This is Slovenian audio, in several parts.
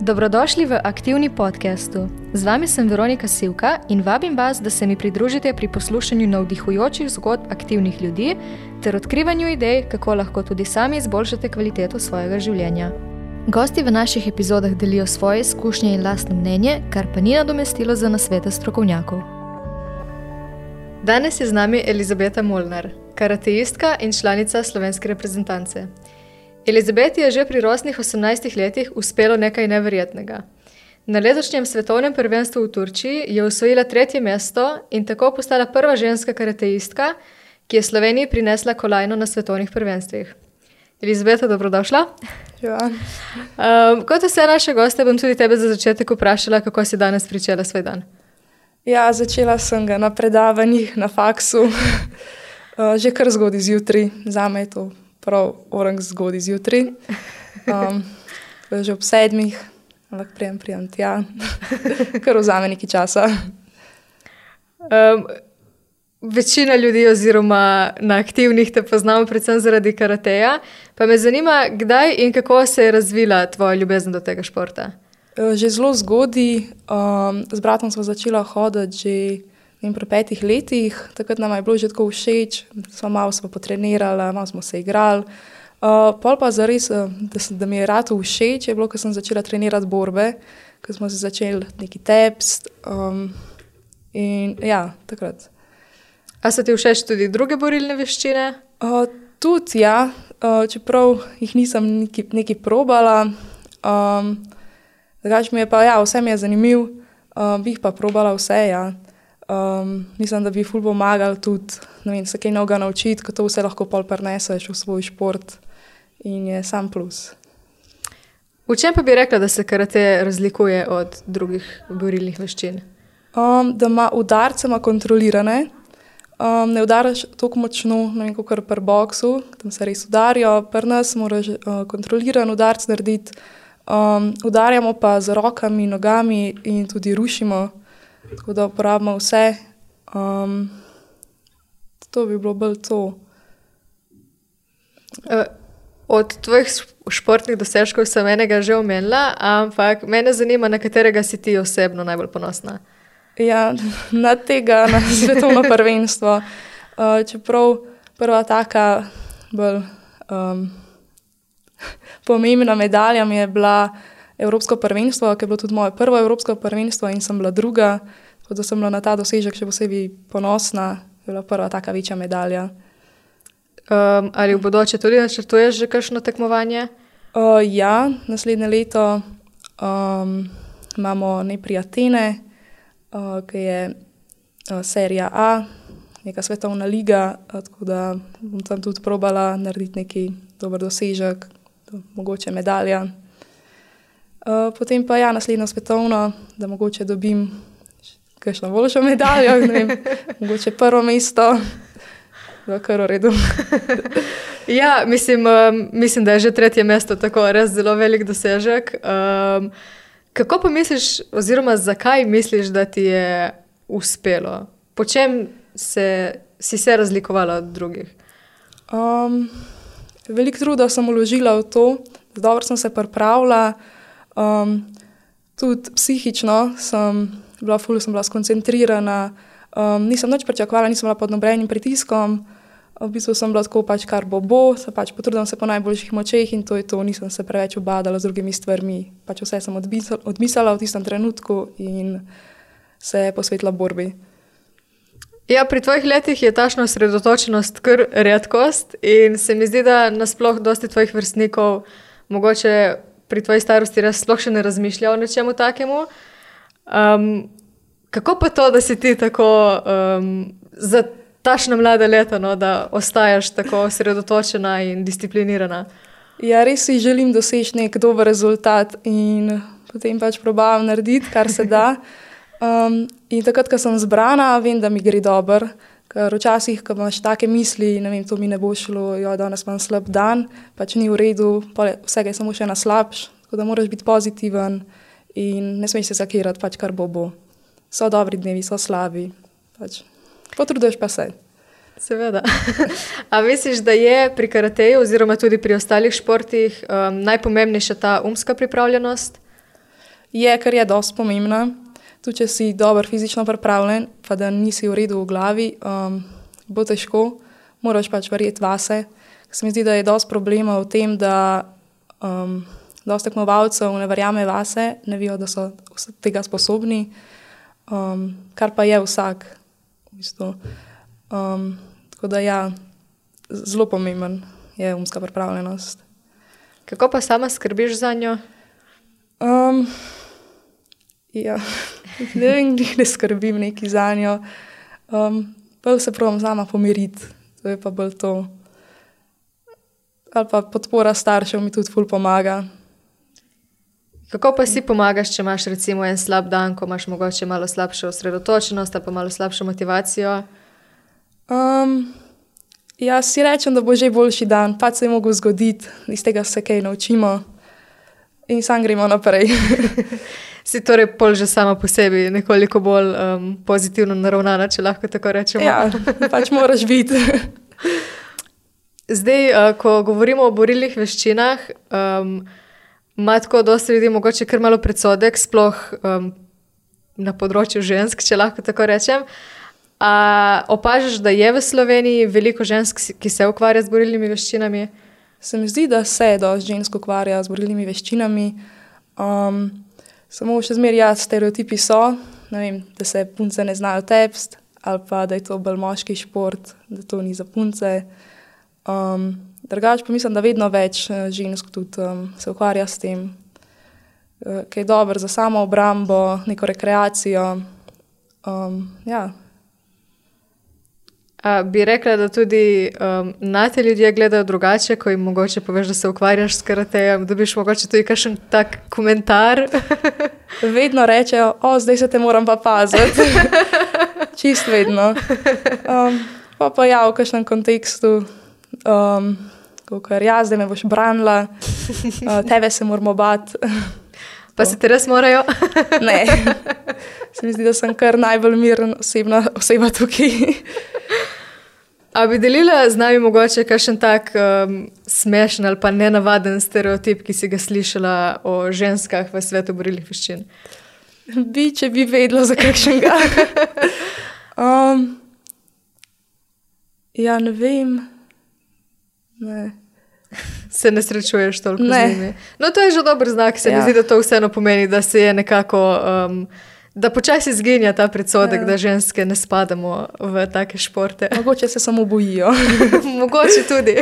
Dobrodošli v aktivni podkastu. Z vami sem Veronika Sivka in vabim vas, da se mi pridružite pri poslušanju navdihujočih zgodb aktivnih ljudi ter odkrivanju idej, kako lahko tudi sami izboljšate kvaliteto svojega življenja. Gosti v naših epizodah delijo svoje izkušnje in lastno mnenje, kar pa ni nadomestilo za nasvete strokovnjakov. Danes je z nami Elizabeta Molnar, karateistka in članica slovenske reprezentance. Elizabeti je že pri rosnih 18 letih uspelo nekaj neverjetnega. Na letošnjem svetovnem prvenstvu v Turčiji je osvojila tretje mesto in tako postala prva ženska karateistka, ki je Sloveniji prinesla kolajno na svetovnih prvenstvih. Elizabeta, dobrodošla. Ja. Um, kot vse naše goste, bom tudi tebe za začetek vprašala, kako si danes pričela svoj dan. ja, začela sem ga na predavanjih na faksu, uh, že kar zgodaj zjutraj, za me je to prav orang zgodaj zjutraj. Um, že ob sedmih, ampak prijem, prijem tja, kar vzame nekaj časa. Um, večina ljudi, oziroma na aktivnih, te poznamo predvsem zaradi karateja. Pa me zanima, kdaj in kako se je razvila tvoja ljubezen do tega športa. Že zelo zgodaj, um, z bratom smo začela hoditi že vem, pri petih letih, takrat nam je bilo že tako všeč, smo malo smo potrenirali, malo smo se igrali. Uh, pol pa zares, uh, da, sem- da mi je rado všeč, je bilo, ko sem začela trenirati borbe, ko smo se začeli neki tepst. Um, in ja, takrat. A so ti všeč tudi druge borilne veščine? Uh, tudi ja, uh, čeprav jih nisem neki, neki probala. Um, Drugač mi je pa, ja, vse mi je zanimiv, uh, bi jih pa probala vse. Ja. Um, mislim, da bi ful pomagal tudi, ne vem, se kaj novega naučiti, ko to vse lahko pol preneseš v svoj šport in je sam plus. V čem pa bi rekla, da se karate razlikuje od drugih borilnih veščin? Um, da ima udarce ima kontrolirane, um, ne udaraš tako močno, ne vem, kot pri boksu, tam se res udarijo, pri nas moraš uh, kontroliran udarc narediti. Um, udarjamo pa z rokami, nogami in tudi rušimo, tako da uporabimo vse. Um, to bi bilo bolj to. Uh, Od tvojih športnih dosežkov sem enega že omenila, ampak mene zanima, na katerega si ti osebno najbolj ponosna. Ja, na tega, na svetovno prvenstvo. Uh, čeprav prva taka bolj um, pomembna medalja mi je bila Evropsko prvenstvo, ki je bilo tudi moje prvo Evropsko prvenstvo in sem bila druga. Tako da sem bila na ta dosežek še posebej ponosna, je bila prva taka večja medalja. Um, ali v bodoče tudi načrtuješ že kakšno tekmovanje? Uh, ja, naslednje leto um, imamo nepri Atene, uh, ki je uh, serija A, neka svetovna liga, uh, tako da bom tam tudi probala narediti neki dober dosežek, mogoče medalja. Uh, potem pa ja, naslednjo svetovno, da mogoče dobim kakšno boljšo medaljo, vem, mogoče prvo mesto, da kar v redu. Ja, mislim, um, mislim, da je že tretje mesto tako res zelo velik dosežek. Um, kako pa misliš, oziroma zakaj misliš, da ti je uspelo? Po čem se, si se razlikovala od drugih? Um, veliko truda sem vložila v to, dobro sem se pripravila, um, tudi psihično sem bila, ful, sem bila skoncentrirana, um, nisem nič pričakovala, nisem bila pod nobenim pritiskom. V bistvu sem bila tako, pač, kar bo, bo, se pač potrudim se po najboljših močeh in to je to, nisem se preveč obadala z drugimi stvarmi. Pač vse sem odmislila v tistem trenutku in se posvetila borbi. Ja, pri tvojih letih je tašna osredotočenost kar redkost in se mi zdi, da nasploh dosti tvojih vrstnikov mogoče pri tvoji starosti res sploh še ne razmišlja o nečemu takemu. Um, kako pa to, da si ti tako um, za tašna mlada leta, no, da ostaješ tako osredotočena in disciplinirana? Ja, res si želim doseči nek dober rezultat in potem pač probavam narediti, kar se da. Um, in takrat, ko sem zbrana, vem, da mi gre dobro. Ker včasih, ko imaš take misli, ne vem, to mi ne bo šlo, jo, danes imam slab dan, pač ni v redu, vsega je samo še na slabš. Tako da moraš biti pozitiven in ne smeš se zakirati, pač kar bo bo. So dobri dnevi, so slabi. Pač. Potrudiš pa se. Seveda. A misliš, da je pri karateju, oziroma tudi pri ostalih športih, um, najpomembnejša ta umska pripravljenost? Je, ker je dosti pomembna. Tudi če si dobro fizično pripravljen, pa da nisi v redu v glavi, um, bo težko, moraš pač verjeti vase. Se mi zdi, da je dosti problema v tem, da um, dosti tekmovalcev ne verjame vase, ne vijo, da so tega sposobni, um, kar pa je vsak. V bistvu. um, tako da ja, zelo pomemben je umska pripravljenost. Kako pa sama skrbiš za njo? Um, ja, ne vem, glih ne skrbim neki za njo. Um, bolj se pravim sama pomiriti, to je pa bolj to. Ali pa podpora staršev mi tudi ful pomaga. Kako pa si pomagaš, če imaš recimo en slab dan, ko imaš mogoče malo slabšo osredotočenost pa malo slabšo motivacijo? Um, ja, si rečem, da bo že boljši dan, pa se je mogel zgoditi, iz tega se kaj naučimo in sam gremo naprej. si torej pol že sama po sebi nekoliko bolj um, pozitivno naravnana, če lahko tako rečemo. ja, pač moraš biti. Zdaj, uh, ko govorimo o borilnih veščinah, um, ima tako dosti ljudi mogoče kar malo predsodek, sploh um, na področju žensk, če lahko tako rečem. A opažaš, da je v Sloveniji veliko žensk, ki se ukvarja z borilnimi veščinami? Se mi zdi, da se dosti žensk ukvarja z borilnimi veščinami. Um, samo še zmeraj ja, stereotipi so, vem, da se punce ne znajo tepst, ali pa da je to bolj moški šport, da to ni za punce. Um, Drugač pa mislim, da vedno več eh, žensk tudi um, se ukvarja s tem, uh, kaj je dobro za samo obrambo, neko rekreacijo. Um, ja. A, bi rekla, da tudi um, na te ljudje gledajo drugače, ko jim mogoče poveš, da se ukvarjaš s karatejem. Dobiš mogoče tudi kakšen tak komentar. vedno rečejo, o, zdaj se te moram pa paziti. Čist vedno. Um, pa pa ja, v kakšnem kontekstu. Um, Ker ja, zdaj me boš branila, uh, tebe se moramo bati. Pa se ti res morajo? ne. Se mi zdi, da sem kar najbolj mirna osebna oseba tukaj. A bi delila z nami mogoče kakšen tak um, smešen ali pa nenavaden stereotip, ki si ga slišala o ženskah v svetu borilnih veščin? Bi, če bi vedela za kakšnega. um, ja, ne vem. Ne. Se ne srečuješ toliko Ne. z njimi. No, to je že dober znak, se ja. mi zdi, da to vseeno pomeni, da se je nekako. Um, Da počasi zginja ta predsodek, ja. da ženske ne spadamo v take športe. Mogoče se samo bojijo. Mogoče tudi.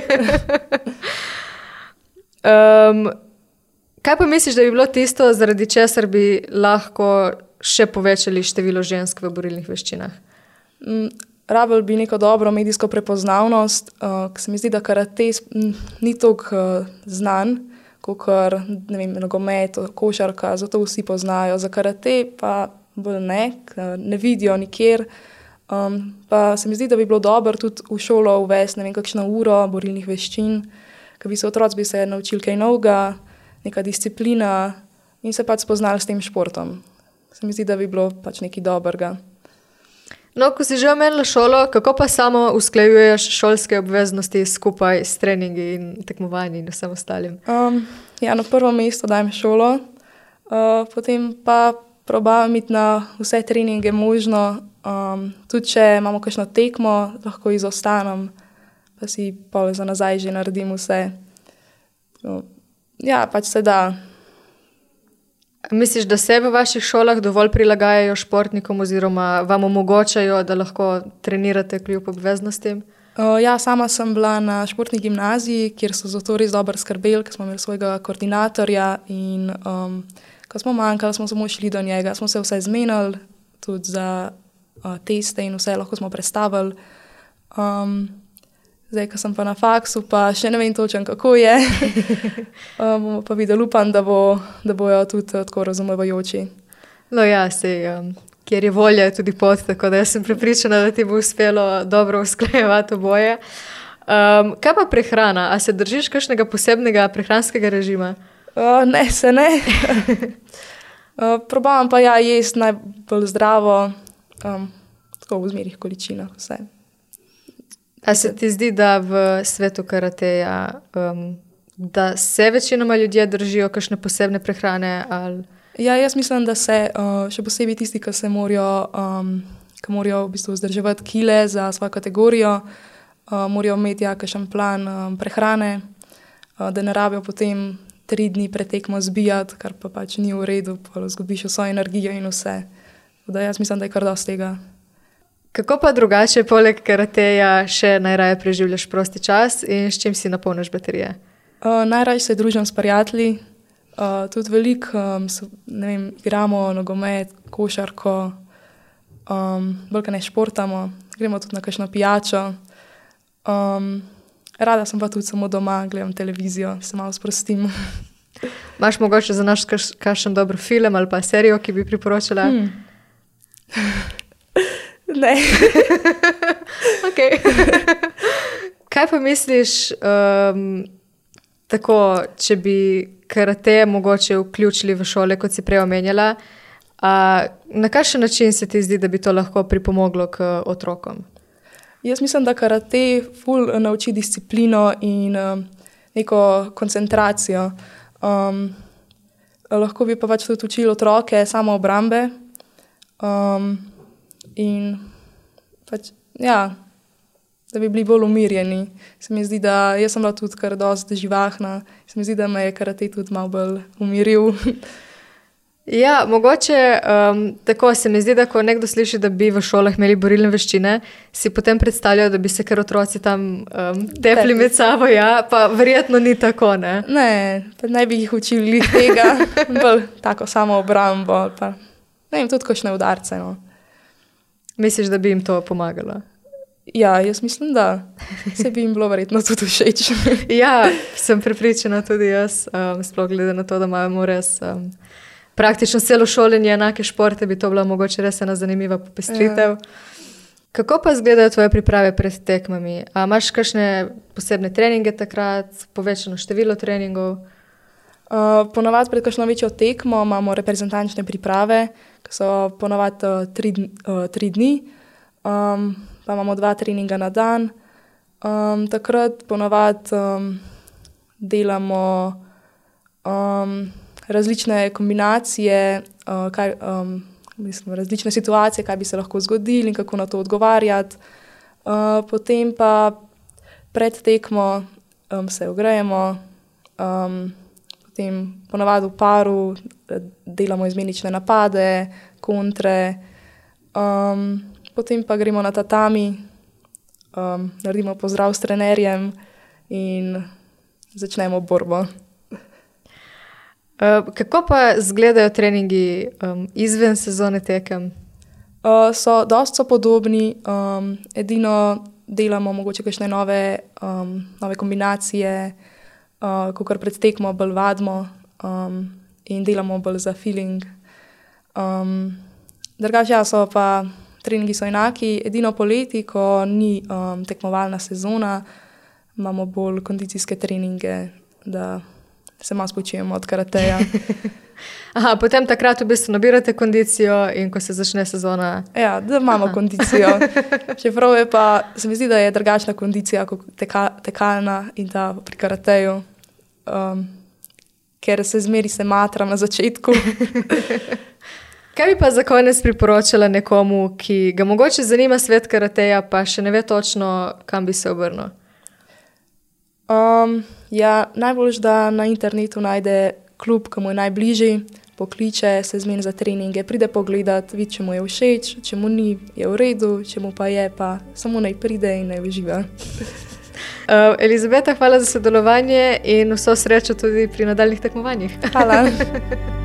um, kaj pa misliš, da bi bilo tisto, zaradi česar bi lahko še povečali število žensk v borilnih veščinah? Mm, Rabel bi neko dobro medijsko prepoznavnost, uh, ker se mi zdi, da karate ni tako uh, znan kot nogomet, košarka, zato vsi poznajo. Za karate pa bolj ne, ne vidijo nikjer. Um, pa se mi zdi, da bi bilo dobro tudi v šolo uvesti ne vem, kakšno uro borilnih veščin, ker bi se otroci bi se naučili kaj novega, neka disciplina in se pač spoznali s tem športom. Se mi zdi, da bi bilo pač nekaj dobrega. No, ko si že omenila šolo, kako pa samo usklajuješ šolske obveznosti skupaj s treningi in tekmovanji in vsem ostalim? Um, ja, na prvo mesto dajem šolo, uh, potem pa probujem iti na vse treninge možno. Um, tudi če imamo kakšno tekmo, lahko izostanem, pa si pa za nazaj že naredim vse. So, ja, pač se da. Misliš, da se v vaših šolah dovolj prilagajajo športnikom oziroma vam omogočajo, da lahko trenirate kljub obveznostim? Uh, ja, sama sem bila na športni gimnaziji, kjer so za to res dobro skrbeli, ker smo imeli svojega koordinatorja. In, um, ko smo manjkali, smo samo šli do njega, smo se vse zmenili, tudi za uh, teste in vse lahko smo predstavili. Um, zdaj, ko sem pa na faksu, pa še ne vem točno, kako je. um, bomo pa videli, upam, da, bo, da bojo tudi tako razumevajoči. No, ja, sej, um, kjer je volja, je tudi pot, tako da sem prepričana, da ti bo uspelo dobro usklajevati oboje. Um, kaj pa prehrana? A se držiš kakšnega posebnega prehranskega režima? Uh, ne, se ne. uh, Probavam pa ja, jesti najbolj zdravo, um, tako v zmerih količinah. Vse. A se ti zdi, da v svetu karateja, um, da se večinoma ljudje držijo kakšne posebne prehrane ali Ja, jaz mislim, da se uh, še posebej tisti, ki se morajo, um, ki morajo v bistvu vzdrževati kile za svojo kategorijo, uh, morajo imeti jakšen plan um, prehrane, uh, da ne rabijo potem tri dni pretekmo zbijati, kar pa pač ni v redu, pa izgubiš vso energijo in vse. Da jaz mislim, da je kar dosti tega. Kako pa drugače, poleg karateja, še najraje preživljaš prosti čas in s čim si napolniš baterije? Uh, najraje se družim s prijatelji, uh, tudi veliko um, igramo nogomet, košarko, um, bolj kaj ne športamo, gremo tudi na kakšno pijačo. Um, rada sem pa tudi samo doma, gledam televizijo, se malo sprostim. Máš mogoče za naš kakšen dober film ali pa serijo, ki bi priporočila? Hmm. ne. Kaj pa misliš, um, tako, če bi karate mogoče vključili v šole, kot si prej omenjala? Uh, na kakšen način se ti zdi, da bi to lahko pripomoglo k otrokom? Jaz mislim, da karate ful nauči disciplino in um, neko koncentracijo. Um, lahko bi pa pač tudi učili otroke samo obrambe. Um, in pač, ja, da bi bili bolj umirjeni. Se mi zdi, da jaz sem bila tudi kar dosti živahna, se mi zdi, da me je karate tudi malo bolj umiril. Ja, mogoče um, tako se mi zdi, da ko nekdo sliši, da bi v šolah imeli borilne veščine, si potem predstavljajo, da bi se kar otroci tam um, tepli med sabo. Ja, pa verjetno ni tako. Ne, ne, ne bi jih učili tega, bolj tako samo obrambo. Pa, ne vem, tudi košne udarce. No. Misliš, da bi jim to pomagalo? Ja, jaz mislim, da se bi jim bilo verjetno tudi všeč. ja, sem prepričana tudi jaz, um, sploh glede na to, da imamo res. Um, praktično celo šolanje enake športe, bi to bila mogoče res ena zanimiva popestritev. Ja. Kako pa izgledajo tvoje priprave pred tekmami? A imaš kakšne posebne treninge takrat, povečano število treningov? Uh, ponovadi pred kakšno večjo tekmo imamo reprezentančne priprave, ki so ponovadi uh, tri, uh, tri dni, um, pa imamo dva treninga na dan. Um, takrat ponovadi um, delamo. Um, različne kombinacije, uh, kaj, um, mislim, različne situacije, kaj bi se lahko zgodili in kako na to odgovarjati. Uh, potem pa pred tekmo um, se ogrejemo, um, potem ponavadi v paru delamo izmenične napade, kontre, um, potem pa gremo na tatami, um, naredimo pozdrav s trenerjem in začnemo borbo. Eh, kako pa izgledajo treningi um, izven sezone tekem? Uh, so dosta podobni, um, edino delamo mogoče kakšne nove, um, nove kombinacije, uh, kot pred tekmo, bolj vadimo um, in delamo bolj za feeling. Um, Drugače, ja, so pa treningi so enaki, edino poleti, ko ni um, tekmovalna sezona, imamo bolj kondicijske treninge se malo spočijemo od karateja. Aha, potem takrat v bistvu nabirate kondicijo in ko se začne sezona. Ja, da imamo Aha. kondicijo. Čeprav je pa, se mi zdi, da je drugačna kondicija kot teka, tekalna in ta pri karateju, um, ker se zmeri se matra na začetku. Kaj bi pa za konec priporočila nekomu, ki ga mogoče zanima svet karateja, pa še ne ve točno, kam bi se obrnil? Um, ja, najbolj, da na internetu najde klub, ki mu je najbližji, pokliče se zmen za treninge, pride pogledat, vidi, če mu je všeč, če mu ni, je v redu, če mu pa je, pa samo naj pride in naj uživa. Uh, Elizabeta, hvala za sodelovanje in vso srečo tudi pri nadaljnih tekmovanjih. Hvala.